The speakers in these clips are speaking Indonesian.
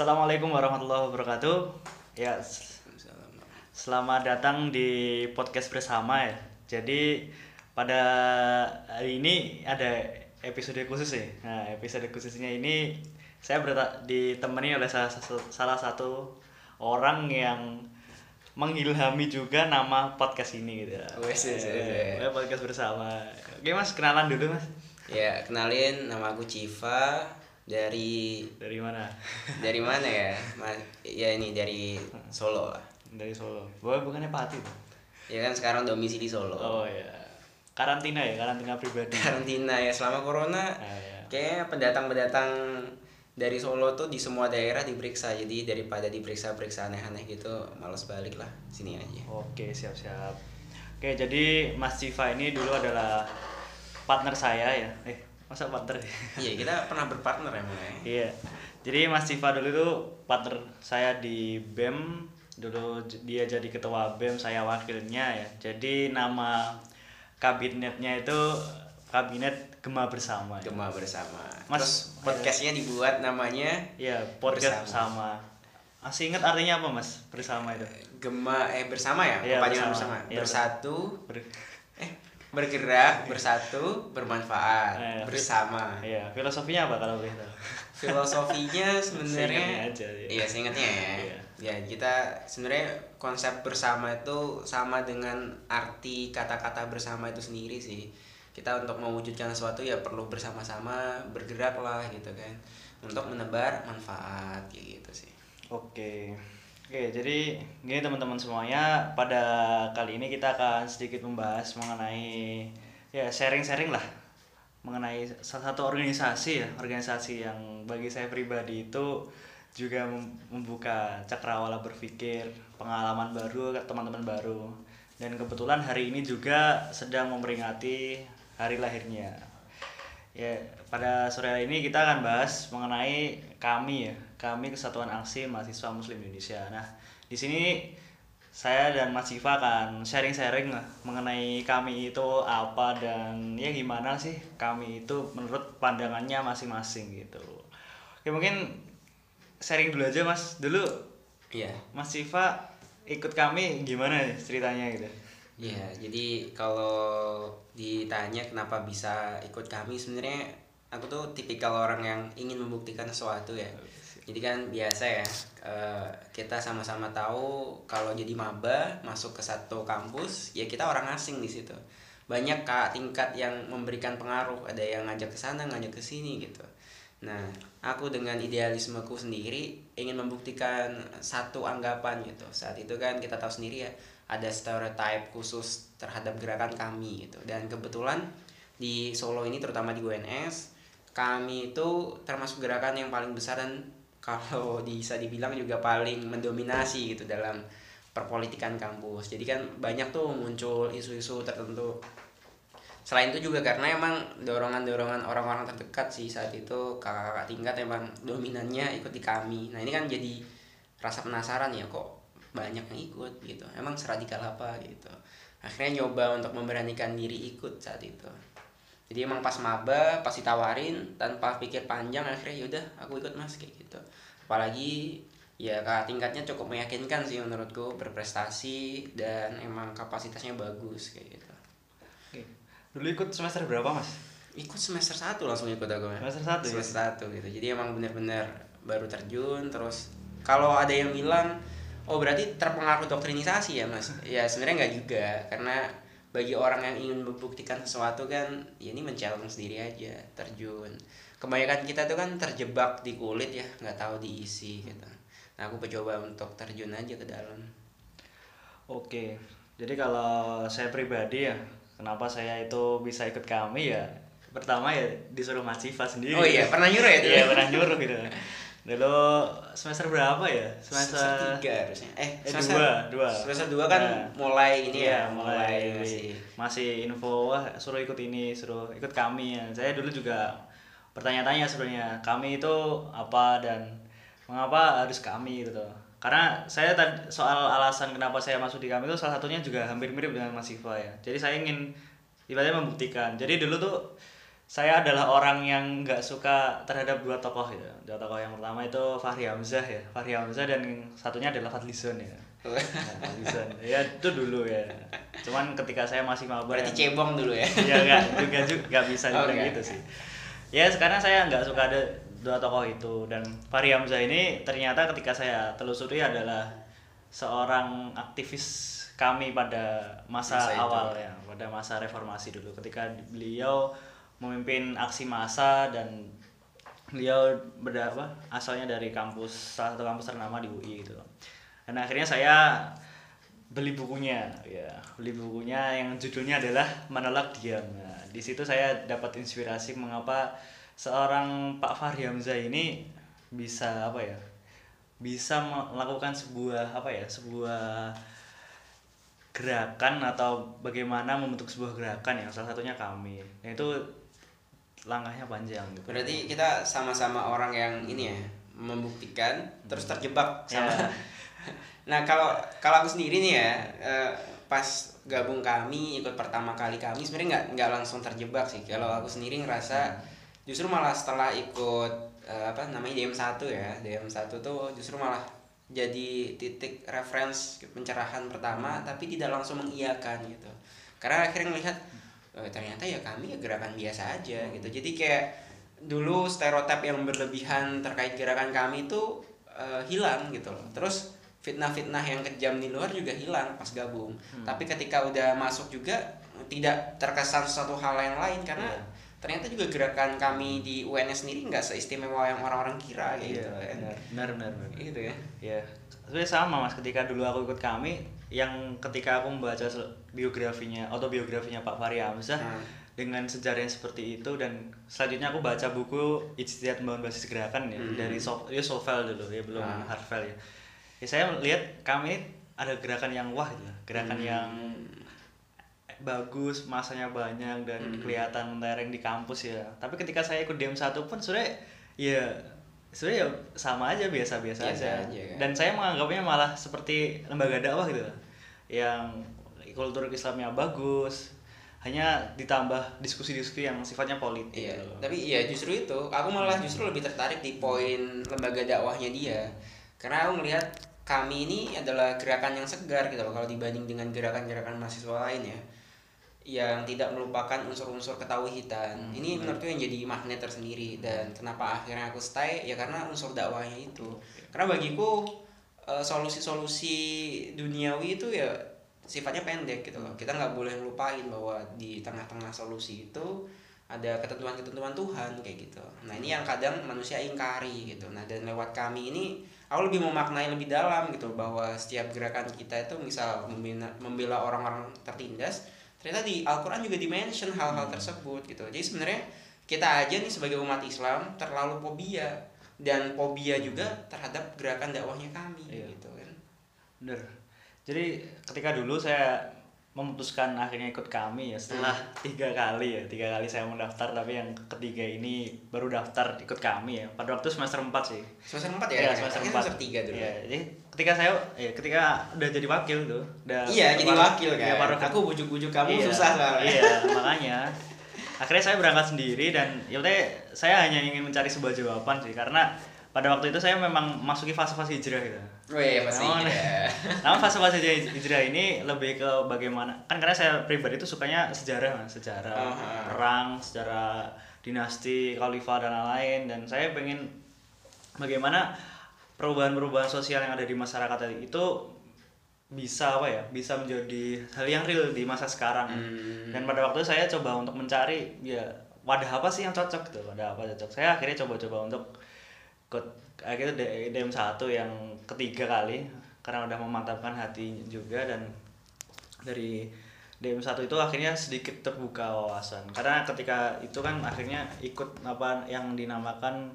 Assalamualaikum warahmatullahi wabarakatuh. Ya, selamat datang di podcast bersama ya. Jadi pada hari ini ada episode khusus ya. Nah, episode khususnya ini saya berta- ditemani oleh salah satu, salah satu orang yang mengilhami juga nama podcast ini gitu. Wes, wes, Eh, wes. podcast bersama. Oke Mas, kenalan dulu Mas. Ya, kenalin nama aku Civa dari Dari mana? dari mana ya? Ma- ya ini dari Solo lah. Dari Solo. Wah, bukannya Pati tuh. Ya kan sekarang domisili Solo. Oh ya. Karantina ya, karantina pribadi. Karantina ya selama corona. Ah, ya. Kayaknya pendatang-pendatang dari Solo tuh di semua daerah diperiksa. Jadi daripada diperiksa-periksa aneh-aneh gitu, males balik lah sini aja. Oke, siap-siap. Oke, jadi Mas Civa ini dulu adalah partner saya ya. Eh, masa partner ya? Iya, kita pernah berpartner ya. Iya. Jadi Mas Civa dulu tuh partner saya di BEM. Dulu dia jadi ketua BEM, saya wakilnya ya. Jadi nama kabinetnya itu Kabinet Gema Bersama. ya. Gema bersama. Mas, Terus podcastnya dibuat namanya Iya, podcast Bersama. bersama. Masih ingat artinya apa, Mas? Bersama itu. Gema eh bersama ya, Iya, kepanjangan bersama. bersama. Iya, Bersatu Ber- bergerak bersatu bermanfaat Eh, bersama Iya, filosofinya apa kalau boleh tahu? filosofinya sebenarnya aja, iya. iya seingatnya ya Iya. ya kita sebenarnya konsep bersama itu sama dengan arti kata-kata bersama itu sendiri sih kita untuk mewujudkan sesuatu ya perlu bersama-sama bergerak lah gitu kan untuk menebar manfaat kayak gitu sih Oke. Oke, jadi gini teman-teman semuanya, pada kali ini kita akan sedikit membahas mengenai ya sharing-sharing lah mengenai salah satu organisasi ya, organisasi yang bagi saya pribadi itu juga mem- membuka cakrawala berpikir, pengalaman baru ke teman-teman baru. Dan kebetulan hari ini juga sedang memperingati hari lahirnya. Ya, pada sore hari ini kita akan bahas mengenai kami ya, kami Kesatuan Aksi Mahasiswa Muslim Indonesia. Nah, di sini saya dan Mas Siva akan sharing-sharing mengenai kami itu apa dan ya gimana sih kami itu menurut pandangannya masing-masing gitu. Oke, mungkin sharing dulu aja Mas. Dulu iya Mas Siva ikut kami gimana nih ceritanya gitu. Iya, jadi kalau ditanya kenapa bisa ikut kami sebenarnya aku tuh tipikal orang yang ingin membuktikan sesuatu ya. Jadi kan biasa ya eh, kita sama-sama tahu kalau jadi maba masuk ke satu kampus ya kita orang asing di situ. Banyak kak tingkat yang memberikan pengaruh, ada yang ngajak ke sana, ngajak ke sini gitu. Nah, aku dengan idealismeku sendiri ingin membuktikan satu anggapan gitu. Saat itu kan kita tahu sendiri ya, ada stereotype khusus terhadap gerakan kami gitu. Dan kebetulan di Solo ini terutama di UNS, kami itu termasuk gerakan yang paling besar dan kalau bisa dibilang juga paling mendominasi gitu dalam perpolitikan kampus. Jadi kan banyak tuh muncul isu-isu tertentu selain itu juga karena emang dorongan-dorongan orang-orang terdekat sih saat itu kakak-kakak tingkat emang dominannya ikut di kami nah ini kan jadi rasa penasaran ya kok banyak yang ikut gitu emang seradikal apa gitu akhirnya nyoba untuk memberanikan diri ikut saat itu jadi emang pas maba pas ditawarin tanpa pikir panjang akhirnya yaudah aku ikut mas kayak gitu apalagi ya kakak tingkatnya cukup meyakinkan sih menurutku berprestasi dan emang kapasitasnya bagus kayak gitu Oke. Dulu ikut semester berapa, Mas? ikut semester 1 langsung ikut aku ya. Semester satu ya? semester satu gitu jadi emang bener-bener baru terjun terus kalau ada yang bilang oh berarti terpengaruh doktrinisasi ya mas ya sebenarnya nggak juga karena bagi orang yang ingin membuktikan sesuatu kan ya ini men-challenge sendiri aja terjun kebanyakan kita tuh kan terjebak di kulit ya nggak tahu diisi gitu nah aku mencoba untuk terjun aja ke dalam Oke, jadi kalau saya pribadi ya, kenapa saya itu bisa ikut kami ya? Pertama ya disuruh Mas Siva sendiri. oh iya pernah nyuruh ya Iya pernah nyuruh gitu. Dulu semester berapa ya? Semester, tiga harusnya eh, eh, semester dua, dua. semester dua kan Nah. mulai ini Iya, ya mulai masih masih info wah suruh ikut ini, suruh ikut kami ya. Saya dulu juga bertanya-tanya sebenarnya kami itu apa dan mengapa harus kami gitu. Karena saya tadi soal alasan kenapa saya masuk di kami itu salah satunya juga hampir mirip dengan Mas Siva ya. Jadi saya ingin ibaratnya membuktikan. Jadi dulu tuh saya adalah orang yang nggak suka terhadap dua tokoh ya. Dua tokoh yang pertama itu Fahri Hamzah ya. Fahri Hamzah dan satunya adalah Fadlizon ya. Nah, Fadlizon. ya itu dulu ya. Cuman ketika saya masih maba Berarti yang- cebong dulu ya. ya nggak juga juga nggak bisa dibilang nggak. gitu sih ya sekarang saya nggak suka ada dua tokoh itu dan Fahri Hamzah ini ternyata ketika saya telusuri adalah seorang aktivis kami pada masa, Masa itu. awal ya pada masa reformasi dulu ketika beliau memimpin aksi massa dan beliau berda apa asalnya dari kampus salah satu kampus ternama di UI gitu. Dan akhirnya saya beli bukunya ya. Beli bukunya yang judulnya adalah menolak diam. Nah, di situ saya dapat inspirasi mengapa seorang Pak Fahri Hamzah ini bisa apa ya bisa melakukan sebuah apa ya sebuah gerakan atau bagaimana membentuk sebuah gerakan ya salah satunya kami. Nah, itu langkahnya panjang gitu Berarti kita sama-sama orang yang ini ya membuktikan terus terjebak sama. Ya. nah kalau kalau aku sendiri nih ya eh, pas gabung kami ikut pertama kali kami sebenarnya nggak nggak langsung terjebak sih. Kalau aku sendiri ngerasa justru malah setelah ikut eh, apa namanya DM 1 ya DM 1 tuh justru malah jadi titik reference pencerahan pertama tapi tidak langsung mengiyakan gitu karena akhirnya melihat eh, ternyata ya kami ya gerakan biasa aja gitu. Jadi kayak dulu stereotip yang berlebihan terkait gerakan kami itu eh, hilang gitu loh. Terus fitnah-fitnah yang kejam di luar juga hilang pas gabung. Tapi ketika udah masuk juga tidak terkesan sesuatu hal yang lain karena Iya. ternyata juga gerakan kami di UNS sendiri nggak seistimewa yang orang-orang kira Iya, gitu kan. benar benar benar benar. gitu ya. Ya, sebenarnya sama mas. Ketika dulu aku ikut kami, yang ketika aku membaca biografinya, autobiografinya Pak Fahri Hamzah Hmm. dengan sejarah yang seperti itu dan selanjutnya aku baca buku Ijtihad Membangun Basis Gerakan ya Hmm. dari Sof ya Sovel dulu ya belum Ah. Harvel ya. Ya saya lihat kami ini ada gerakan yang wah gitu, gerakan Hmm. yang bagus, masanya banyak dan Hmm. kelihatan mentereng di kampus ya. Tapi ketika saya ikut DM satu pun sebenarnya ya sebenarnya ya sama aja biasa-biasa Biasa aja. aja, kan? Dan saya menganggapnya malah seperti lembaga dakwah gitu. Yang kultur Islamnya bagus, hanya ditambah diskusi-diskusi yang sifatnya politik. Iya, gitu. tapi iya justru itu, aku malah justru lebih tertarik di poin lembaga dakwahnya dia. Karena aku melihat kami ini adalah gerakan yang segar gitu loh kalau dibanding dengan gerakan-gerakan mahasiswa lain ya. Yang tidak melupakan unsur-unsur ketauhidan. Hmm, ini menurutku yang jadi magnet tersendiri dan kenapa akhirnya aku stay ya karena unsur dakwahnya itu. Karena bagiku eh, solusi-solusi duniawi itu ya sifatnya pendek gitu loh. Kita nggak boleh lupain bahwa di tengah-tengah solusi itu ada ketentuan-ketentuan Tuhan kayak gitu. Nah ini yang kadang manusia ingkari gitu. Nah dan lewat kami ini aku lebih memaknai lebih dalam gitu bahwa setiap gerakan kita itu misal membina, membela orang-orang tertindas, ternyata di Al-Quran juga dimention hal-hal tersebut gitu. Jadi sebenarnya kita aja nih sebagai umat Islam terlalu fobia dan fobia juga terhadap gerakan dakwahnya kami Iya. gitu kan. Bener. Jadi ketika dulu saya memutuskan akhirnya ikut kami ya setelah tiga kali ya tiga kali saya mendaftar tapi yang ketiga ini baru daftar ikut kami ya pada waktu semester 4 sih Semester 4 ya? Iya, semester Akhirnya 4 semester 3 dulu. Iya, jadi ketika saya ya ketika udah jadi wakil tuh udah Iya, jadi wakil kan. iya, paruh- Aku bujuk-bujuk kamu Iya, susah soalnya. Iya, makanya akhirnya saya berangkat sendiri dan ya udah saya hanya ingin mencari sebuah jawaban sih karena pada waktu itu saya memang masuki fase-fase hijrah gitu. Wih, pasti Namun- ya. Namun fase-fase hij- hijrah ini lebih ke bagaimana kan karena saya pribadi itu sukanya sejarah mas, sejarah Aha. perang, sejarah dinasti, khalifah dan lain-lain dan saya pengen bagaimana perubahan-perubahan sosial yang ada di masyarakat itu bisa apa ya bisa menjadi hal yang real di masa sekarang. Hmm. dan pada waktu itu saya coba untuk mencari ya wadah apa sih yang cocok gitu wadah apa cocok. Saya akhirnya coba-coba untuk ikut akhirnya DM satu yang ketiga kali karena udah memantapkan hati juga dan dari DM satu itu akhirnya sedikit terbuka wawasan. Karena ketika itu kan akhirnya ikut apa yang dinamakan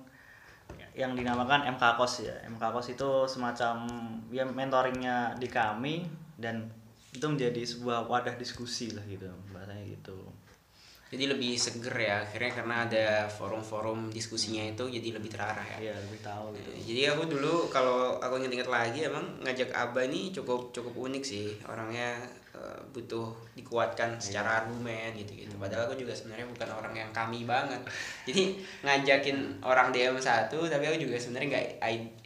yang dinamakan MKKOS ya. MKKOS itu semacam ya mentoringnya di kami dan itu menjadi sebuah wadah diskusi lah gitu bahasanya gitu. Jadi lebih seger ya akhirnya karena ada forum-forum diskusinya itu jadi lebih terarah ya. Iya, lebih tahu gitu. jadi aku dulu kalau aku inget-inget lagi emang ngajak Abah ini cukup cukup unik sih orangnya eh, butuh dikuatkan secara argumen gitu gitu padahal aku juga sebenarnya bukan orang yang kami banget jadi ngajakin orang DM satu tapi aku juga sebenarnya nggak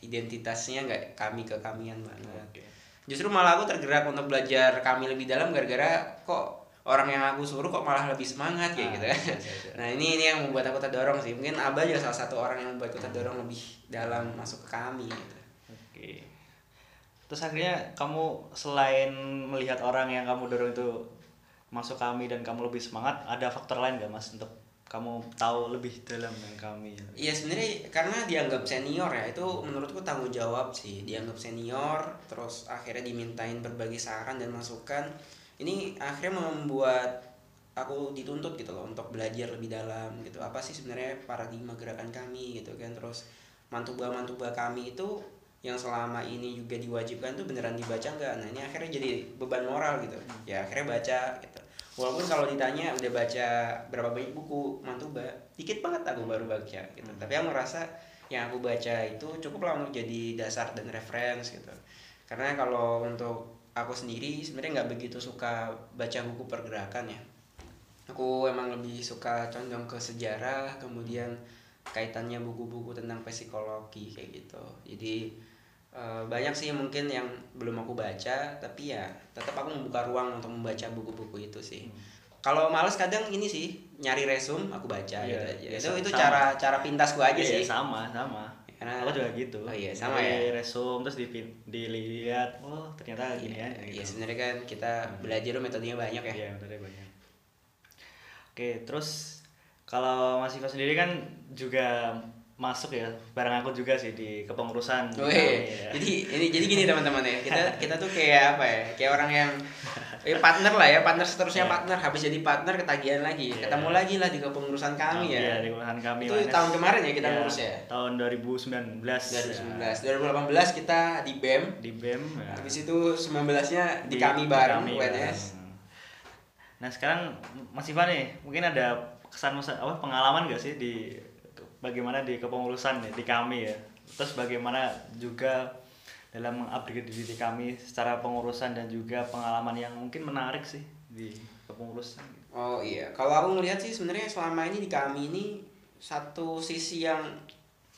identitasnya nggak kami ke kamian banget Oke. justru malah aku tergerak untuk belajar kami lebih dalam gara-gara kok orang yang aku suruh kok malah lebih semangat kayak Ah, gitu iya, kan iya, iya. nah ini ini yang membuat aku terdorong sih mungkin Abah juga salah satu orang yang membuatku terdorong lebih dalam masuk ke kami gitu. Oke. Terus akhirnya kamu selain melihat orang yang kamu dorong itu masuk kami dan kamu lebih semangat, ada faktor lain gak mas untuk kamu tahu lebih dalam dengan kami? Iya sebenarnya karena dianggap senior ya itu menurutku tanggung jawab sih. Dianggap senior terus akhirnya dimintain berbagai saran dan masukan. Ini akhirnya membuat aku dituntut gitu loh untuk belajar lebih dalam gitu. Apa sih sebenarnya paradigma gerakan kami gitu kan? Terus mantuba-mantuba kami itu yang selama ini juga diwajibkan tuh beneran dibaca nggak? Nah ini akhirnya jadi beban moral gitu. Ya akhirnya baca gitu. Walaupun kalau ditanya udah baca berapa banyak buku mantuba dikit banget aku baru baca gitu. Tapi aku merasa yang aku baca itu cukup lah untuk jadi dasar dan reference gitu. Karena kalau untuk aku sendiri sebenarnya nggak begitu suka baca buku pergerakan ya. Aku emang lebih suka condong ke sejarah kemudian kaitannya buku-buku tentang psikologi kayak gitu. Jadi eh, banyak sih mungkin yang belum aku baca tapi ya tetap aku membuka ruang untuk membaca buku-buku itu sih kalau males kadang ini sih nyari resume aku baca Iya, gitu aja iya, itu itu sama. cara cara pintasku aja Iya, sih sama sama. Karena- Aku juga gitu. Oh iya, sama ya? resume terus dipin- dilihat, oh ternyata gini ya. Iya, gitu. sebenarnya kan kita belajar tuh metodenya banyak ya. Iya, metode banyak. Oke, terus kalau Mas Iva sendiri kan juga masuk ya bareng aku juga sih di kepengurusan. Wih, Iya. jadi ini jadi gini teman-teman ya kita kita tuh kayak apa ya kayak orang yang eh, partner lah ya partner seterusnya Iya. partner habis jadi partner ketagihan lagi Iya. ketemu lagi lah di kepengurusan kami ya Iya, di kepengurusan kami. Itu Mas. tahun kemarin ya kita Iya, ngurus ya? Tahun 2019. 2019 ya. 2018 kita di BEM Di BEM. ya. habis itu 19-nya di, kami bareng kami UNS bareng. Nah sekarang Mas Iva nih, mungkin ada kesan apa pengalaman gak sih di bagaimana di kepengurusan nih di kami ya. Terus bagaimana juga dalam mengupgrade diri kami secara pengurusan dan juga pengalaman yang mungkin menarik sih di kepengurusan. Oh iya, kalau aku ngelihat sih sebenarnya selama ini di kami ini satu sisi yang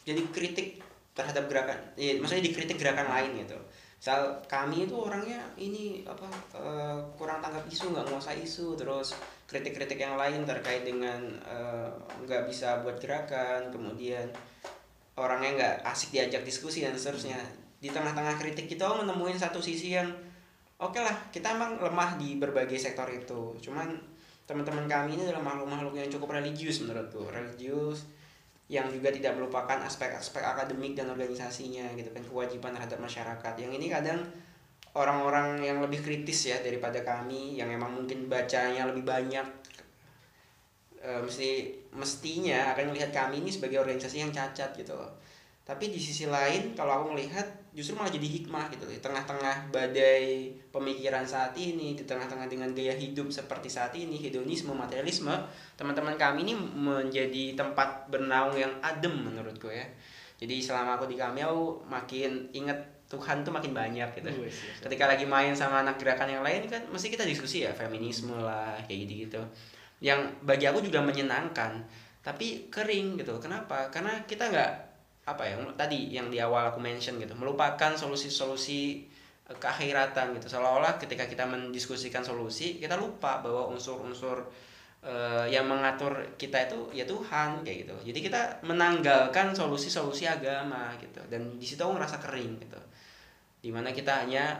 jadi kritik terhadap gerakan, iya maksudnya dikritik gerakan lain gitu. Misal kami itu orangnya ini apa eh, kurang tanggap isu, nggak nguasai isu, terus kritik-kritik yang lain terkait dengan eh, nggak bisa buat gerakan, kemudian orangnya nggak asik diajak diskusi dan seterusnya. Di tengah-tengah kritik kita menemuin satu sisi yang oke lah kita emang lemah di berbagai sektor itu. Cuman teman-teman kami ini adalah makhluk-makhluk yang cukup religius menurutku. Religius yang juga tidak melupakan aspek-aspek akademik dan organisasinya gitu kan kewajiban terhadap masyarakat. Yang ini kadang orang-orang yang lebih kritis ya daripada kami yang emang mungkin bacanya lebih banyak eh, mesti mestinya akan melihat kami ini sebagai organisasi yang cacat gitu loh. Tapi di sisi lain kalau aku melihat justru malah jadi hikmah gitu. Di tengah-tengah badai pemikiran saat ini di tengah-tengah dengan gaya hidup seperti saat ini hedonisme materialisme teman-teman kami ini menjadi tempat bernaung yang adem menurutku ya. Jadi selama aku di kami aku makin inget Tuhan tuh makin banyak gitu. Wih, siap, siap. ketika lagi main sama anak gerakan yang lain kan mesti kita diskusi ya feminisme lah kayak gitu gitu yang bagi aku juga menyenangkan tapi kering gitu. Kenapa? Karena kita nggak apa ya tadi yang di awal aku mention gitu melupakan solusi-solusi eh, keakhiratan gitu. Seolah-olah ketika kita mendiskusikan solusi kita lupa bahwa unsur-unsur eh, yang mengatur kita itu ya Tuhan kayak gitu. Jadi kita menanggalkan solusi-solusi agama gitu. Dan di situ aku ngerasa kering gitu. Di mana kita hanya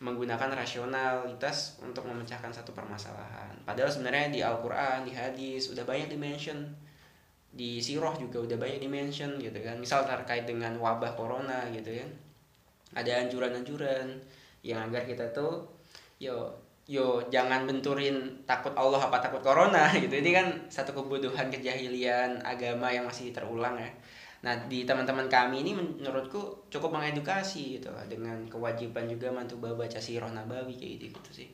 menggunakan rasionalitas untuk memecahkan satu permasalahan. Padahal sebenarnya di Al-Quran di hadis udah banyak dimention di siroh juga udah banyak dimention gitu kan. Misal terkait dengan wabah corona gitu kan. Ada anjuran-anjuran yang agar kita tuh yo yo jangan benturin takut Allah apa takut corona gitu. Ini kan satu kebutuhan kejahilian agama yang masih terulang ya. Nah di teman-teman kami ini menurutku cukup mengedukasi gitu lah dengan kewajiban juga mantu baca sirah nabawi kayak gitu, gitu sih.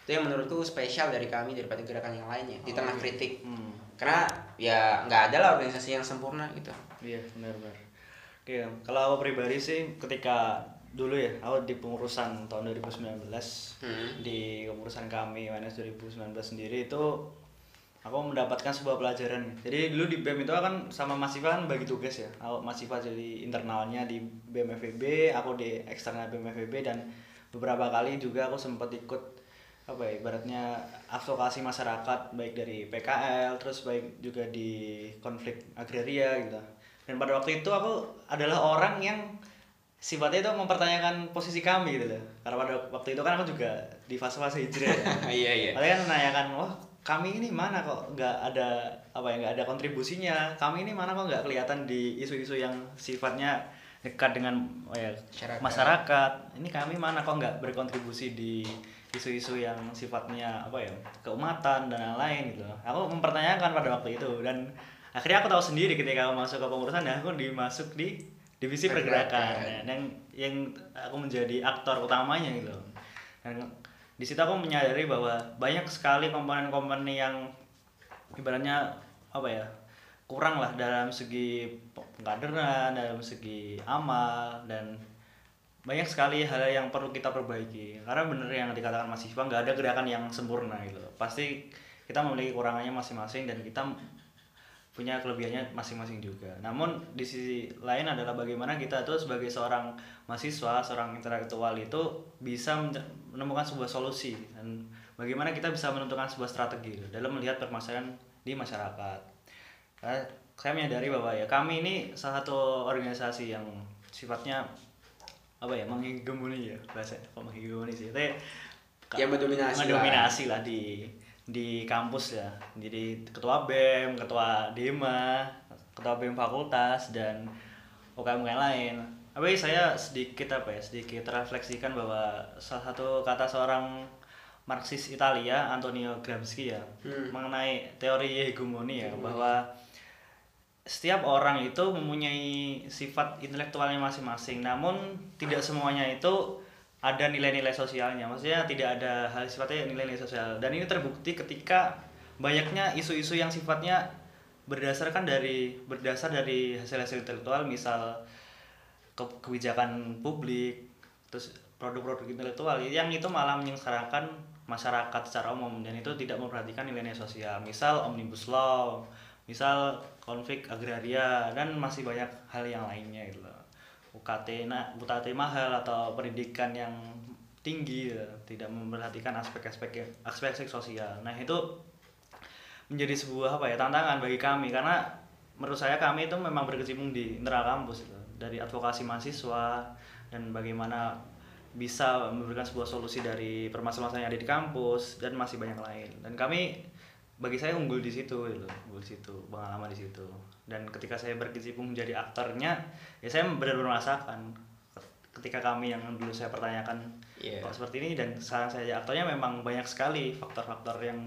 Itu yang menurutku spesial dari kami daripada gerakan yang lainnya di tengah kritik. Hmm. Karena ya nggak ada lah organisasi yang sempurna gitu Iya, benar-benar. Oke, kalau aku pribadi sih ketika dulu ya, aku di pengurusan tahun 2019 Hmm. di pengurusan kami minus 2019 sendiri itu aku mendapatkan sebuah pelajaran. Jadi dulu di BEM itu kan sama Mas Siva kan bagi tugas ya. Aku Mas Siva jadi internalnya di BEM FEB, aku di eksternal BEM FEB dan beberapa kali juga aku sempat ikut apa ya ibaratnya advokasi masyarakat baik dari PKL terus baik juga di konflik agraria gitu dan pada waktu itu aku adalah orang yang sifatnya itu mempertanyakan posisi kami gitu loh karena pada waktu itu kan aku juga di fase-fase hijrah ya. iya iya Kalian kan menanyakan, wah kami ini mana kok nggak ada apa ya nggak ada kontribusinya, kami ini mana kok nggak kelihatan di isu-isu yang sifatnya dekat dengan ya, Masyarakat. masyarakat. Ini kami mana kok nggak berkontribusi di isu-isu yang sifatnya apa ya keumatan dan lain-lain gitu. Aku mempertanyakan pada waktu itu dan akhirnya aku tahu sendiri ketika aku masuk ke pengurusan dan aku dimasuk di divisi Pergerakan. pergerakan ya, yang yang aku menjadi aktor utamanya gitu dan di situ aku menyadari bahwa banyak sekali komponen-komponen yang ibaratnya apa ya kurang lah dalam segi pengkaderan dalam segi amal dan banyak sekali hal yang perlu kita perbaiki karena bener yang dikatakan Mas Iva nggak ada gerakan yang sempurna gitu pasti kita memiliki kurangannya masing-masing dan kita punya kelebihannya masing-masing juga. Namun di sisi lain adalah bagaimana kita tuh sebagai seorang mahasiswa, seorang intelektual itu bisa men- menemukan sebuah solusi dan bagaimana kita bisa menentukan sebuah strategi gitu, dalam melihat permasalahan di masyarakat. Saya menyadari bahwa ya kami ini salah satu organisasi yang sifatnya apa ya menghegemoni ya bahasa kok menghegemoni sih tapi Ya, mendominasi lah. mendominasi lah di di kampus ya jadi ketua bem ketua dema ketua bem fakultas dan UKM UKM lain tapi saya sedikit apa ya sedikit refleksikan bahwa salah satu kata seorang Marxis Italia Antonio Gramsci ya Hmm. mengenai teori hegemoni ya bahwa setiap orang itu mempunyai sifat intelektualnya masing-masing. Namun tidak semuanya itu ada nilai-nilai sosialnya. Maksudnya tidak ada hal sifatnya nilai-nilai sosial. Dan ini terbukti ketika banyaknya isu-isu yang sifatnya berdasarkan dari berdasar dari hasil-hasil intelektual misal ke- kebijakan publik terus produk-produk intelektual yang itu malah menyengsarakan masyarakat secara umum. Dan itu tidak memperhatikan nilai-nilai sosial. Misal omnibus law misal konflik agraria dan masih banyak hal yang lainnya gitu loh. UKT na UKT mahal atau pendidikan yang tinggi gitu. tidak memperhatikan aspek-aspek aspek-aspek sosial nah itu menjadi sebuah apa ya tantangan bagi kami karena menurut saya kami itu memang berkecimpung di internal kampus gitu. dari advokasi mahasiswa dan bagaimana bisa memberikan sebuah solusi dari permasalahan yang ada di kampus dan masih banyak lain dan kami bagi saya unggul di situ gitu. Loh, unggul di situ pengalaman di situ. Dan ketika saya berkecimpung menjadi aktornya ya saya benar-benar merasakan ketika kami yang dulu saya pertanyakan Iya. kok seperti ini? Dan sekarang saya jadi aktornya memang banyak sekali faktor-faktor yang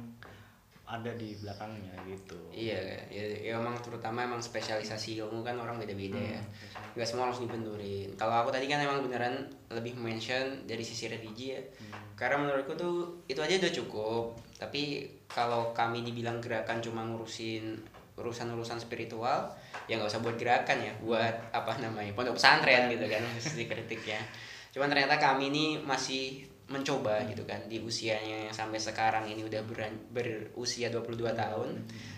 ada di belakangnya gitu Iya, ya, ya emang terutama emang spesialisasi ilmu kan orang beda-beda ya. Hmm. Gak semua harus dibenturin. Kalau aku tadi kan emang beneran lebih mention dari sisi religi ya. Hmm. Karena menurutku tuh itu aja udah cukup. Tapi kalau kami dibilang gerakan cuma ngurusin urusan-urusan spiritual, ya nggak usah buat gerakan ya, buat apa namanya pondok pesantren gitu kan, sisi kritiknya. Cuman ternyata kami ini masih mencoba gitu kan. Di usianya yang sampai sekarang ini udah beran- berusia 22 tahun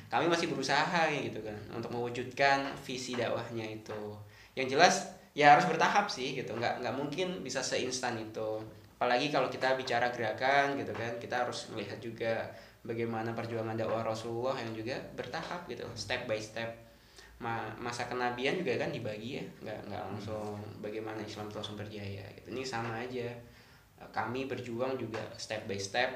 kami masih berusaha gitu kan untuk mewujudkan visi dakwahnya itu. Yang jelas ya harus bertahap sih gitu. Nggak nggak mungkin bisa seinstan itu. Apalagi kalau kita bicara gerakan gitu kan kita harus melihat juga bagaimana perjuangan dakwah Rasulullah yang juga bertahap gitu. Step by step. Ma- masa kenabian juga kan dibagi ya. Nggak nggak langsung bagaimana Islam itu langsung berjaya gitu. Ini sama aja kami berjuang juga step by step.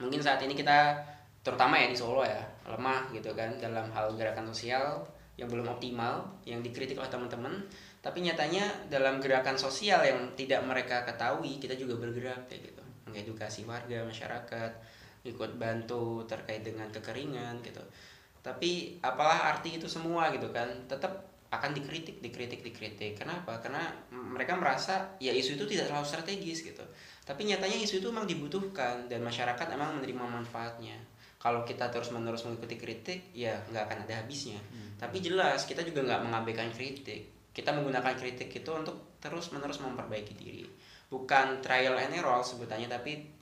Mungkin saat ini kita terutama ya di Solo ya lemah gitu kan dalam hal gerakan sosial yang belum optimal yang dikritik oleh teman-teman. Tapi nyatanya dalam gerakan sosial yang tidak mereka ketahui kita juga bergerak kayak gitu. Mengedukasi warga masyarakat ikut bantu terkait dengan kekeringan gitu. Tapi apalah arti itu semua gitu kan tetap akan dikritik dikritik dikritik. Kenapa? Karena mereka merasa ya isu itu tidak terlalu strategis gitu. Tapi nyatanya isu itu memang dibutuhkan dan masyarakat emang menerima manfaatnya. Kalau kita terus menerus mengikuti kritik ya nggak akan ada habisnya. Hmm. tapi jelas kita juga nggak mengabaikan kritik. Kita menggunakan kritik itu untuk terus menerus memperbaiki diri. Bukan trial and error sebutannya tapi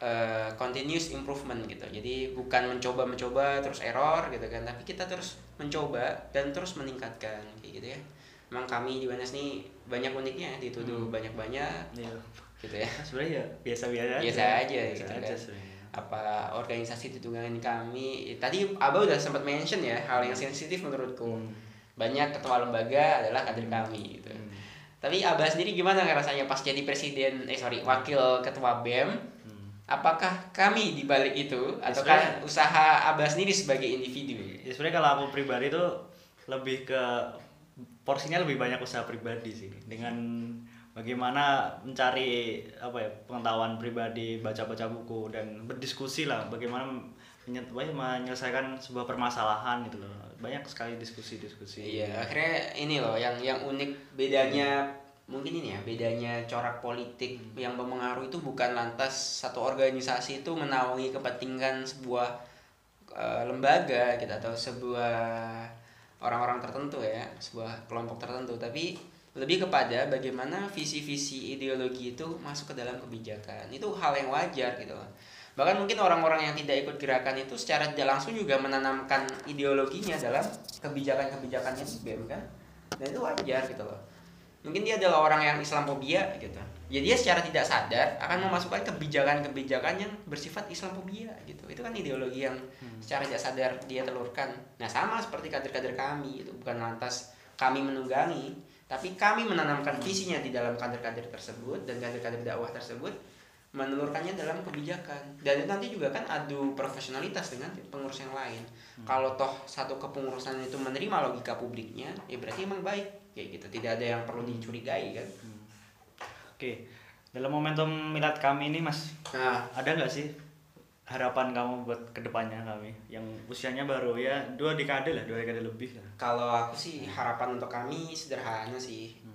uh, continuous improvement gitu jadi bukan mencoba mencoba terus error gitu kan tapi kita terus mencoba dan terus meningkatkan kayak gitu ya emang kami di Banas nih banyak uniknya dituduh hmm. banyak banyak iya. gitu ya sebenarnya ya biasa biasa aja biasa aja biasa gitu aja kan. apa organisasi ditunggangi kami tadi abah udah sempat mention ya hal yang sensitif menurutku hmm. banyak ketua lembaga adalah kader kami gitu hmm. tapi abah sendiri gimana rasanya pas jadi presiden eh sorry wakil ketua bem apakah kami di balik itu ya, ataukah usaha Abah sendiri sebagai individu? Ya sebenarnya kalau aku pribadi itu lebih ke porsinya lebih banyak usaha pribadi sih. Dengan bagaimana mencari apa ya pengetahuan pribadi baca-baca buku dan berdiskusi lah. Bagaimana menyelesaikan sebuah permasalahan gitu loh. Banyak sekali diskusi-diskusi. Iya akhirnya ini loh yang yang unik bedanya mungkin ini ya bedanya corak politik hmm. yang mempengaruhi itu bukan lantas satu organisasi itu menaungi kepentingan sebuah uh, lembaga gitu atau sebuah orang-orang tertentu ya sebuah kelompok tertentu. Tapi lebih kepada bagaimana visi-visi ideologi itu masuk ke dalam kebijakan. Itu hal yang wajar gitu bahkan mungkin orang-orang yang tidak ikut gerakan itu secara tidak langsung juga menanamkan ideologinya dalam kebijakan-kebijakannya BEM kan dan itu wajar gitu loh mungkin dia adalah orang yang Islamophobia gitu. Ya dia secara tidak sadar akan memasukkan kebijakan-kebijakan yang bersifat Islamophobia gitu. Itu kan ideologi yang hmm. secara tidak sadar dia telurkan. Nah sama seperti kader-kader kami itu bukan lantas kami menunggangi tapi kami menanamkan visinya di dalam kader-kader tersebut dan kader-kader dakwah tersebut menelurkannya dalam kebijakan. Dan itu nanti juga kan adu profesionalitas dengan pengurus yang lain. Hmm. kalau toh satu kepengurusan itu menerima logika publiknya ya berarti emang baik kayak gitu. Tidak ada yang perlu dicurigai kan? Hmm. oke. Dalam momentum milad kami ini mas nah. ada nggak sih harapan kamu buat ke depannya kami? Yang usianya baru ya dua dekade lah dua dekade lebih lah. Kalau aku sih harapan untuk kami sederhana sih. Hmm.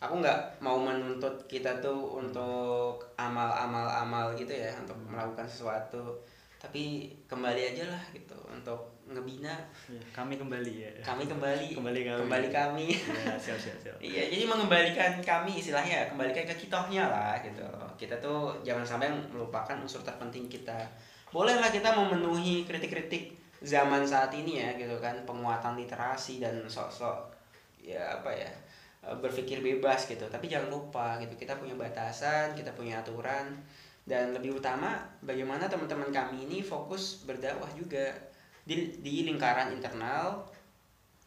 aku nggak mau menuntut kita tuh untuk amal-amal amal gitu ya untuk melakukan sesuatu. Tapi kembali aja lah gitu untuk ngebina. Ya, kami kembali ya. Kami kembali. Kembali kami. Kembali kami. Ya, siap siap siap. Iya jadi mengembalikan kami istilahnya kembalikan ke kitohnya lah gitu. Kita tuh jangan sampai melupakan unsur terpenting kita. Bolehlah kita memenuhi kritik-kritik zaman saat ini ya gitu kan. Penguatan literasi dan sok-sok ya apa ya berpikir bebas gitu. Tapi jangan lupa gitu kita punya batasan kita punya aturan. Dan lebih utama bagaimana teman-teman kami ini fokus berdakwah juga di, di lingkaran internal.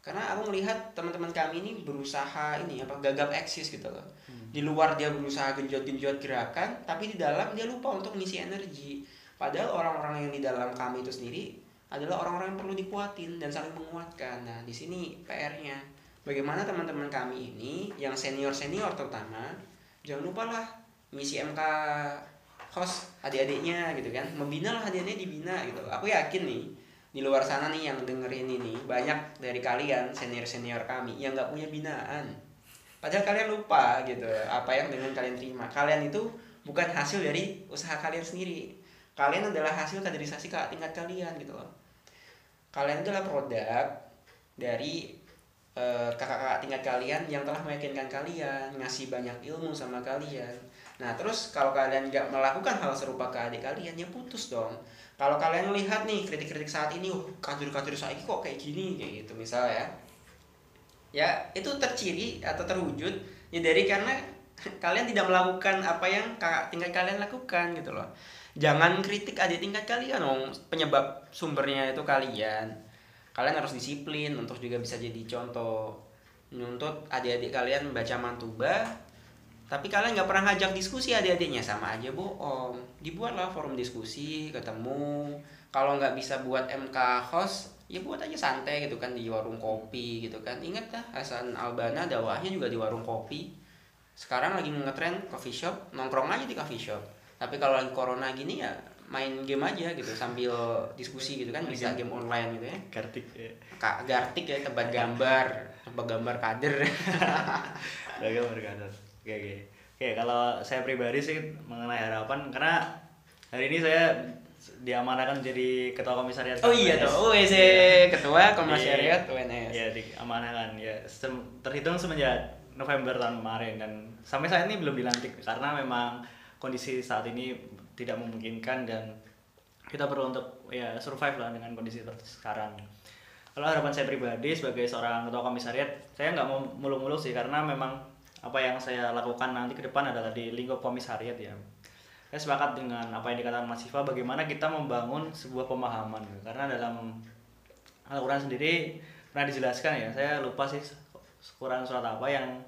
Karena aku melihat teman-teman kami ini berusaha ini apa gagap eksis gitu loh. Hmm. di luar dia berusaha genjot-genjot gerakan tapi di dalam dia lupa untuk mengisi energi. Padahal orang-orang yang di dalam kami itu sendiri adalah orang-orang yang perlu dikuatin dan saling menguatkan. Nah di sini PR-nya bagaimana teman-teman kami ini yang senior-senior terutama jangan lupa lah misi MK host adik-adiknya gitu kan. Membina lah adik-adiknya dibina gitu. Aku yakin nih di luar sana nih yang dengerin ini banyak dari kalian senior senior kami yang nggak punya binaan. Padahal kalian lupa gitu apa yang dengan kalian terima. Kalian itu bukan hasil dari usaha kalian sendiri. Kalian adalah hasil kaderisasi ke tingkat kalian gitu. Loh kalian adalah produk dari eh, kakak-kakak uh, tingkat kalian yang telah meyakinkan kalian ngasih banyak ilmu sama kalian. Nah terus kalau kalian nggak melakukan hal serupa ke adik kalian ya putus dong kalau kalian lihat nih kritik-kritik saat ini uh kader-kader saat kok kayak gini kayak gitu misalnya ya. Itu terciri atau terwujud ya dari karena kalian tidak melakukan apa yang tingkat kalian lakukan gitu loh. Jangan kritik adik tingkat kalian dong penyebab sumbernya itu kalian. Kalian harus disiplin untuk juga bisa jadi contoh. Nuntut adik-adik kalian membaca mantuba tapi kalian nggak pernah ngajak diskusi adik-adiknya sama aja bohong. Dibuatlah forum diskusi ketemu. Kalau nggak bisa buat MK host ya buat aja santai gitu kan di warung kopi gitu kan. Ingat dah Hasan Albana dakwahnya juga di warung kopi. Sekarang lagi ngetren coffee shop nongkrong aja di coffee shop. Tapi kalau lagi corona gini ya main game aja gitu sambil diskusi gitu kan bisa game. online gitu ya. Kartik ya. Kak Gartik ya tempat gambar tempat gambar kader. Agak berkader. Oke oke. Oke kalau saya pribadi sih mengenai harapan karena hari ini saya diamanahkan jadi ketua komisariat. oh iya tuh WC ketua komisariat Iya. UNS Ya diamanahkan ya Sem- terhitung semenjak November tahun kemarin dan sampai saat ini belum dilantik karena memang kondisi saat ini tidak memungkinkan dan kita perlu untuk ya survive lah dengan kondisi seperti sekarang. Kalau harapan saya pribadi sebagai seorang ketua komisariat, saya nggak mau muluk-muluk sih karena memang apa yang saya lakukan nanti ke depan adalah di lingkup komisariat ya. Saya sepakat dengan apa yang dikatakan Mas Siva, bagaimana kita membangun sebuah pemahaman karena dalam Al-Quran sendiri pernah dijelaskan ya, saya lupa sih Quran surat apa yang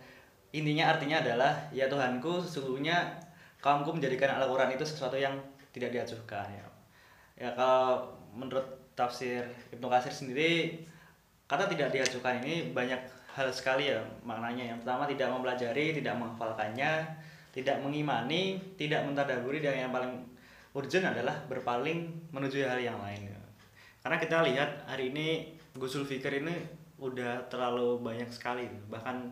intinya artinya adalah ya Tuhanku sesungguhnya kaumku menjadikan Al-Quran itu sesuatu yang tidak diacuhkan ya. Ya kalau menurut tafsir Ibnu Katsir sendiri kata tidak diajukan ini banyak hal sekali ya maknanya. Yang pertama tidak mempelajari, tidak menghafalkannya, tidak mengimani, tidak mentadaburi dan yang paling urgent adalah berpaling menuju hal yang lain. Karena kita lihat hari ini Gus Zulfikar ini udah terlalu banyak sekali bahkan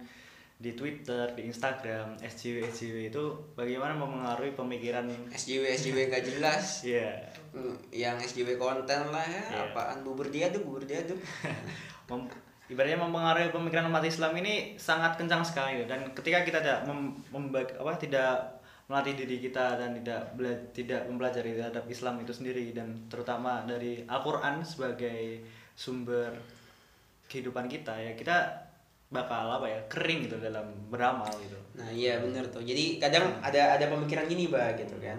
di Twitter, di Instagram, SJW SJW itu bagaimana mempengaruhi pemikiran SJW SJW gak jelas ya Hmm, yang SJW konten lah ya Iya. apaan bubur diaduk bubur diaduk mem- ibaratnya mempengaruhi pemikiran umat Islam ini sangat kencang sekali dan ketika kita tidak mem, apa tidak melatih diri kita dan tidak tidak mempelajari terhadap Islam itu sendiri dan terutama dari Al-Qur'an sebagai sumber kehidupan kita ya kita bakal apa ya kering gitu dalam beramal gitu. Nah iya bener tuh. Jadi kadang ada ada pemikiran gini bah gitu kan.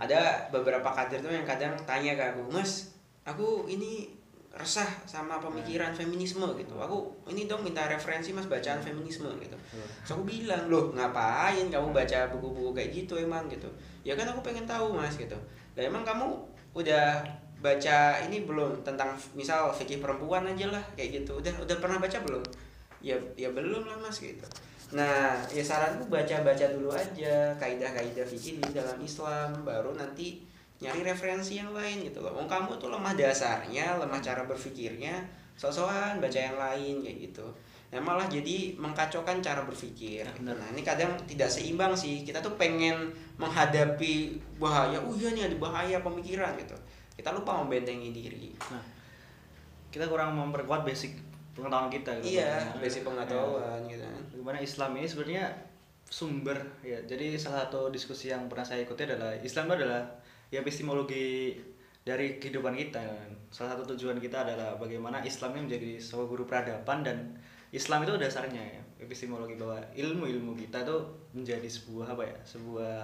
Ada beberapa kader tuh yang kadang tanya ke aku, Mas, aku ini resah sama pemikiran feminisme gitu. Aku ini dong minta referensi mas bacaan feminisme gitu. Terus aku bilang loh ngapain kamu baca buku-buku kayak gitu emang gitu. Ya kan aku pengen tahu mas gitu. Dan emang kamu udah baca ini belum tentang misal fikih perempuan aja lah kayak gitu. Udah udah pernah baca belum? Ya ya belum lah mas gitu. Nah, ya saranku baca-baca dulu aja kaidah-kaidah fikih di dalam Islam, baru nanti nyari referensi yang lain gitu loh. Oh, kamu tuh lemah dasarnya, lemah cara berpikirnya, sosokan baca yang lain kayak gitu. Nah, malah jadi mengkacaukan cara berpikir. Ya, gitu. benar. Nah, ini kadang tidak seimbang sih. Kita tuh pengen menghadapi bahaya, oh iya nih ada bahaya pemikiran gitu. Kita lupa membentengi diri. Nah, kita kurang memperkuat basic pengetahuan kita gitu. Iya, Nah, basic pengetahuan gitu kan. Bagaimana Islam ini sebenarnya sumber ya. Jadi salah satu diskusi yang pernah saya ikuti adalah Islam adalah ya epistemologi dari kehidupan kita. Salah satu tujuan kita adalah bagaimana Islam ini menjadi sebuah guru peradaban dan Islam itu dasarnya ya epistemologi bahwa ilmu-ilmu kita itu menjadi sebuah apa ya sebuah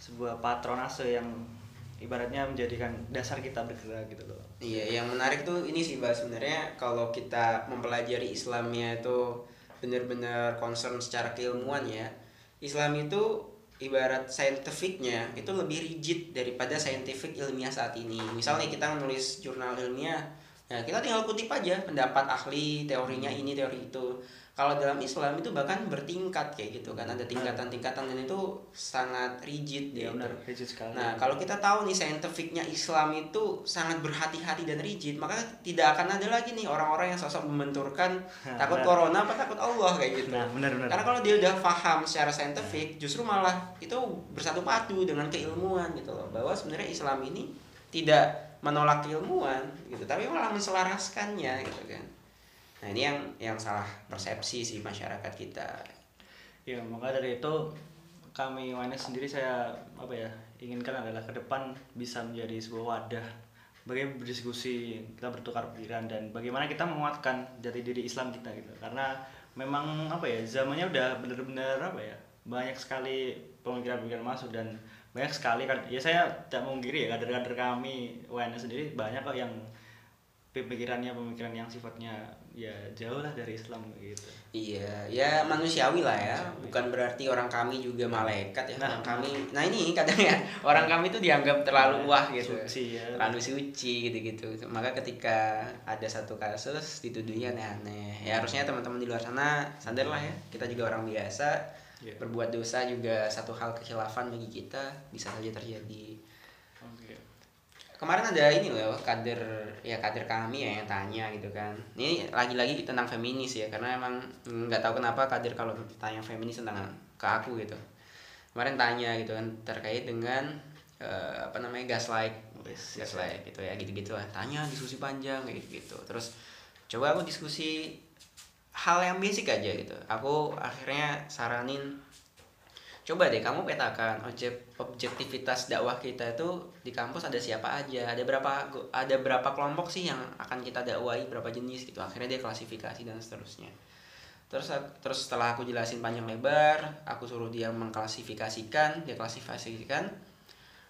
sebuah patronase yang ibaratnya menjadikan dasar kita bergerak gitu loh. Iya, yang menarik tuh ini sih Mbak sebenarnya kalau kita mempelajari Islamnya itu benar-benar concern secara keilmuan ya. Islam itu ibarat scientificnya itu lebih rigid daripada scientific ilmiah saat ini. Misalnya kita menulis jurnal ilmiah, ya kita tinggal kutip aja pendapat ahli, teorinya ini, teori itu. Kalau dalam Islam itu bahkan bertingkat kayak gitu kan, ada tingkatan-tingkatan dan itu sangat rigid Ya gitu. benar, rigid sekali. Nah, kalau kita tahu nih scientificnya Islam itu sangat berhati-hati dan rigid, maka tidak akan ada lagi nih orang-orang yang sosok membenturkan Nah, takut benar. corona apa takut Allah kayak gitu. Nah, benar benar. Karena kalau dia udah paham secara saintifik, justru malah itu bersatu padu dengan keilmuan gitu loh. Bahwa sebenarnya Islam ini tidak menolak keilmuan gitu, tapi malah menselaraskannya gitu kan. Nah, ini yang yang salah persepsi sih masyarakat kita. Ya, maka dari itu kami WNS sendiri saya apa ya inginkan adalah ke depan bisa menjadi sebuah wadah bagaimana berdiskusi kita bertukar pikiran dan bagaimana kita menguatkan jati diri Islam kita gitu karena memang apa ya zamannya udah bener-bener apa ya banyak sekali pemikiran-pemikiran masuk dan banyak sekali kan ya saya tidak mengkiri ya kader-kader kami WNS sendiri banyak kok yang pemikirannya pemikiran yang sifatnya ya jauh lah dari Islam gitu Iya, ya manusiawi lah ya. Bukan berarti orang kami juga malaikat ya. Nah, orang kami, nah ini kadang ya orang kami itu dianggap terlalu wah gitu. Suci ya. Terlalu suci gitu-gitu. Maka ketika ada satu kasus dituduhnya aneh-aneh. Ya harusnya teman-teman di luar sana sadar lah ya. Kita juga orang biasa. Iya. Berbuat dosa juga satu hal kekhilafan bagi kita bisa saja terjadi. Kemarin ada ini loh kader ya kader kami ya yang tanya gitu kan. Ini lagi-lagi tentang feminis ya karena emang nggak tahu kenapa kader kalau tanya feminis tentang ke aku gitu. Kemarin tanya gitu kan terkait dengan uh, apa namanya gaslight. Gaslight gitu ya gitu-gitu lah tanya diskusi panjang kayak gitu, gitu. Terus coba aku diskusi hal yang basic aja gitu. Aku akhirnya saranin coba deh kamu petakan objek objektivitas dakwah kita itu di kampus ada siapa aja? Ada berapa ada berapa kelompok sih yang akan kita dakwai berapa jenis gitu? Akhirnya dia klasifikasi dan seterusnya. Terus terus setelah aku jelasin panjang lebar aku suruh dia mengklasifikasikan dia klasifikasikan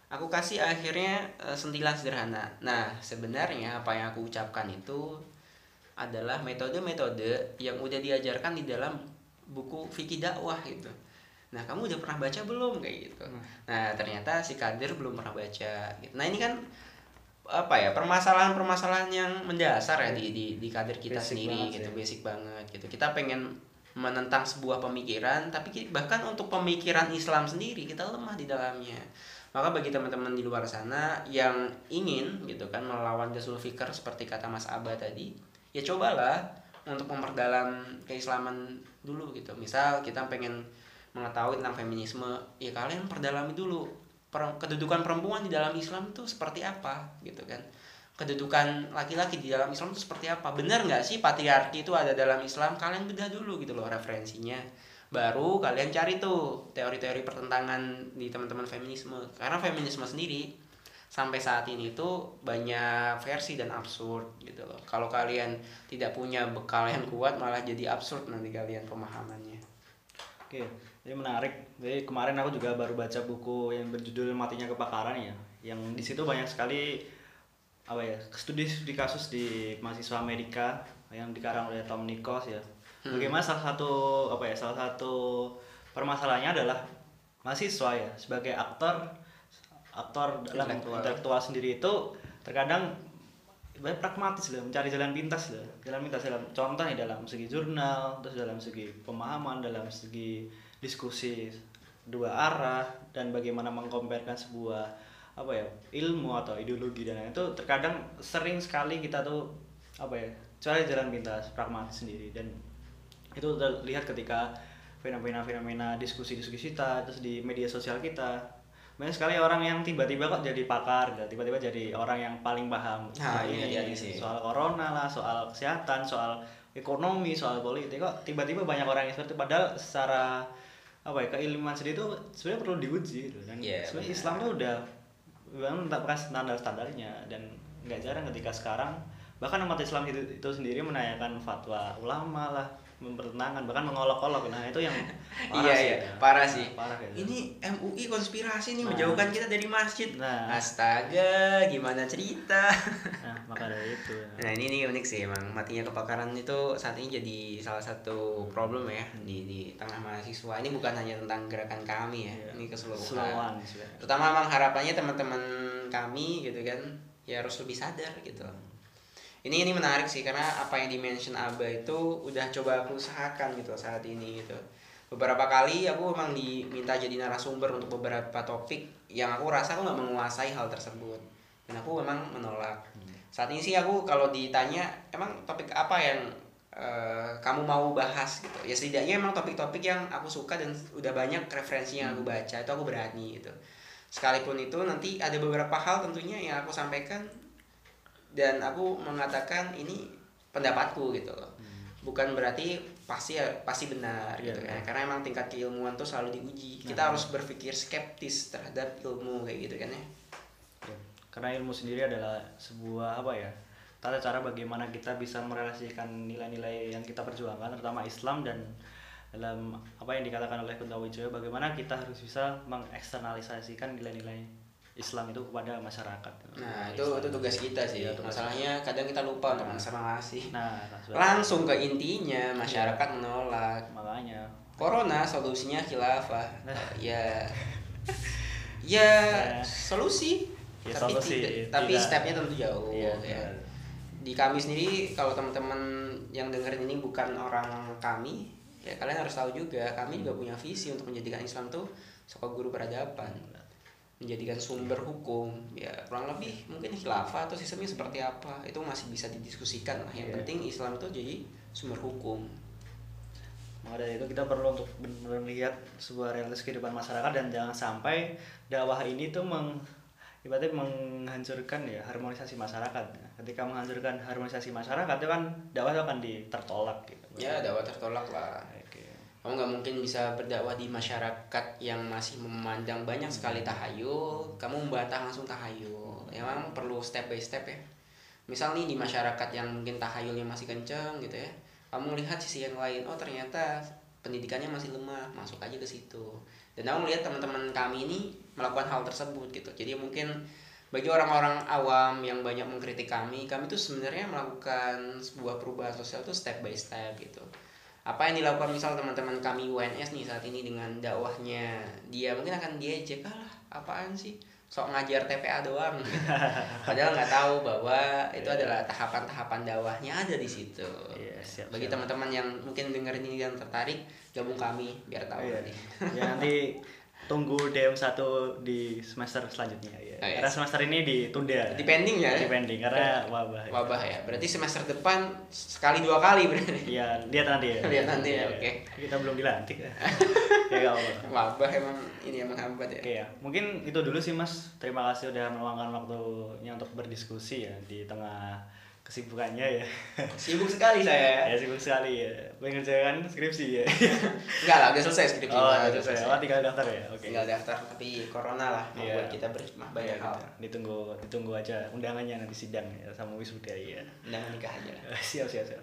aku kasih akhirnya uh, sentilan sederhana. Nah sebenarnya apa yang aku ucapkan itu adalah metode-metode yang udah diajarkan di dalam buku fikih dakwah gitu nah kamu udah pernah baca belum kayak gitu hmm. nah ternyata si kadir belum pernah baca gitu. nah ini kan apa ya permasalahan-permasalahan yang mendasar ya di di, di kadir kita basic sendiri gitu ya. basic banget gitu kita pengen menentang sebuah pemikiran tapi bahkan untuk pemikiran Islam sendiri kita lemah di dalamnya maka bagi teman-teman di luar sana yang ingin gitu kan melawan jasul fikir seperti kata Mas Aba tadi ya cobalah untuk memperdalam keislaman dulu gitu misal kita pengen mengetahui tentang feminisme ya kalian perdalami dulu. Per, kedudukan perempuan di dalam Islam itu seperti apa gitu kan? Kedudukan laki-laki di dalam Islam itu seperti apa? Benar nggak sih patriarki itu ada dalam Islam? Kalian bedah dulu gitu loh referensinya. Baru kalian cari tuh teori-teori pertentangan di teman-teman feminisme. Karena feminisme sendiri sampai saat ini tuh banyak versi dan absurd gitu loh. Kalau kalian tidak punya bekal yang kuat malah jadi absurd nanti kalian pemahamannya. Oke ini menarik. Jadi kemarin aku juga baru baca buku yang berjudul Matinya Kebakaran ya. Yang di situ banyak sekali apa ya studi-studi kasus di mahasiswa Amerika yang dikarang oleh Tom Nichols ya. Hmm. Bagaimana salah satu apa ya salah satu permasalahannya adalah mahasiswa ya sebagai aktor aktor dalam intelektual, intelektual sendiri itu terkadang banyak pragmatis lah mencari jalan pintas lah jalan pintas dalam contoh nih dalam segi jurnal terus dalam segi pemahaman dalam segi diskusi dua arah dan bagaimana mengkomparkan sebuah apa ya ilmu atau ideologi dan lain itu terkadang sering sekali kita tuh apa ya cari jalan pintas pragmatis sendiri dan itu terlihat ketika fenomena-fenomena diskusi-diskusi kita terus di media sosial kita banyak sekali orang yang tiba-tiba kok jadi pakar tiba-tiba jadi orang yang paling paham nah, ini, iya, iya, sih. soal corona lah soal kesehatan soal ekonomi soal politik kok tiba-tiba banyak orang yang seperti padahal secara apa ya keilmuan sendiri itu sebenarnya perlu diuji gitu. Dan yeah, sebenarnya Islam tuh udah memang menetapkan standar standarnya dan nggak jarang ketika sekarang bahkan umat Islam itu, itu sendiri menanyakan fatwa ulama lah mempertentangan bahkan mengolok-olok nah itu yang iya iya ya. parah sih nah, parah gitu. ini MUI konspirasi nih nah. menjauhkan kita dari masjid nah. astaga gimana cerita nah maka dari itu ya. nah ini, ini unik sih emang matinya kebakaran itu saat ini jadi salah satu problem ya di di tengah mahasiswa ini bukan hanya tentang gerakan kami ya, ya. ini keseluruhan terutama emang harapannya teman-teman kami gitu kan ya harus lebih sadar gitu ini ini menarik sih karena apa yang dimention Aba itu udah coba aku usahakan gitu saat ini gitu. Beberapa kali aku memang diminta jadi narasumber untuk beberapa topik yang aku rasa aku nggak menguasai hal tersebut. Dan aku memang menolak. Saat ini sih aku kalau ditanya emang topik apa yang uh, kamu mau bahas? gitu. Ya setidaknya emang topik-topik yang aku suka dan udah banyak referensi yang aku baca itu aku berani gitu. Sekalipun itu nanti ada beberapa hal tentunya yang aku sampaikan dan aku mengatakan ini pendapatku gitu loh hmm. bukan berarti pasti pasti benar yeah, gitu kan yeah. karena emang tingkat keilmuan tuh selalu diuji nah, kita harus berpikir skeptis terhadap ilmu kayak gitu kan ya yeah. karena ilmu sendiri adalah sebuah apa ya tata cara bagaimana kita bisa merelasikan nilai-nilai yang kita perjuangkan terutama Islam dan dalam apa yang dikatakan oleh Kunto Wijaya bagaimana kita harus bisa mengeksternalisasikan nilai-nilai Islam itu kepada masyarakat. Nah, itu itu tugas kita sih. Ya, Masalahnya kadang kita lupa untuk nah. ngasih. Nah, langsung ke intinya masyarakat ya. menolak. Makanya. Corona solusinya khilafah. ya. ya. Ya, solusi. Ya, tapi solusi, tidak, tapi stepnya tentu jauh ya. ya. Di kami sendiri kalau teman-teman yang dengerin ini bukan orang kami, ya kalian harus tahu juga kami juga punya visi untuk menjadikan Islam tuh sebuah guru peradaban menjadikan sumber hukum ya kurang lebih mungkin khilafah atau sistemnya seperti apa itu masih bisa didiskusikan lah yang Iya. penting Islam itu jadi sumber hukum Maka dari itu kita perlu untuk benar-benar lihat sebuah realitas kehidupan masyarakat dan jangan sampai dakwah ini tuh meng ibaratnya menghancurkan ya harmonisasi masyarakat. Ketika menghancurkan harmonisasi masyarakat itu kan dakwah itu akan ditertolak gitu. ya dakwah tertolak lah Oke. Kamu nggak mungkin bisa berdakwah di masyarakat yang masih memandang banyak sekali tahayul. Kamu membantah langsung tahayul. Ya memang perlu step by step ya. Misal nih di masyarakat yang mungkin tahayulnya masih kenceng gitu ya. Kamu lihat sisi yang lain oh ternyata pendidikannya masih lemah masuk aja ke situ. Dan aku melihat teman-teman kami ini melakukan hal tersebut gitu. Jadi mungkin bagi orang-orang awam yang banyak mengkritik kami kami tuh sebenarnya melakukan sebuah perubahan sosial tuh step by step gitu apa yang dilakukan misal teman-teman kami UNS nih saat ini dengan dakwahnya dia? Mungkin akan diejek alah apaan sih? Sok ngajar TPA doang. Padahal nggak tahu bahwa itu adalah tahapan-tahapan dakwahnya ada di situ. Iya, siap, bagi teman-teman yang mungkin dengerin ini dan tertarik gabung kami biar tahu Iya. nanti. Ya nanti tunggu DM1 di semester selanjutnya ya. Oh, iya. Karena semester ini ditunda. depending ya Depending karena wabah. ya. wabah ya berarti semester depan sekali dua kali berarti Iya, lihat nanti ya. Lihat nanti ya, Iya, oke. Kita belum dilantik ya. ya gak apa-apa. wabah emang ini yang menghambat ya Oke ya, mungkin itu dulu sih Mas. Terima kasih udah meluangkan waktunya untuk berdiskusi ya di tengah kesibukannya ya. sibuk sekali saya ya sibuk sekali ya. Mengerjakan skripsi ya. enggak lah udah selesai skripsi oh, Udah itu saya. Oh, tinggal daftar ya. Oke. tinggal daftar tapi corona lah Iya. membuat kita berhikmah banyak Iya, hal gitu. Ditunggu ditunggu aja undangannya nanti sidang ya sama wisuda ya. undangan nikah aja lah siap siap siap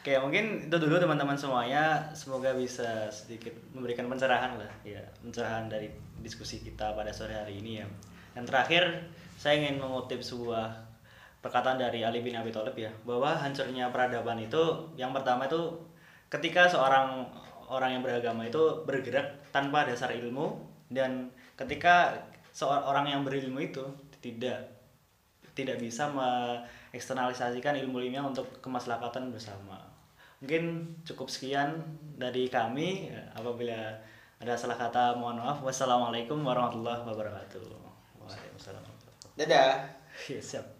oke mungkin itu dulu teman-teman semuanya semoga bisa sedikit memberikan pencerahan lah ya pencerahan dari diskusi kita pada sore hari ini ya dan terakhir saya ingin mengutip sebuah perkataan dari Ali bin Abi Thalib ya bahwa hancurnya peradaban itu yang pertama itu ketika seorang orang yang beragama itu bergerak tanpa dasar ilmu dan ketika seorang yang berilmu itu tidak tidak bisa mengeksternalisasikan ilmu-ilmunya untuk kemaslahatan bersama. Mungkin cukup sekian dari kami. Apabila ada salah kata, mohon maaf. Wassalamualaikum warahmatullahi wabarakatuh. Waalaikumsalam. dadah Ya, siap.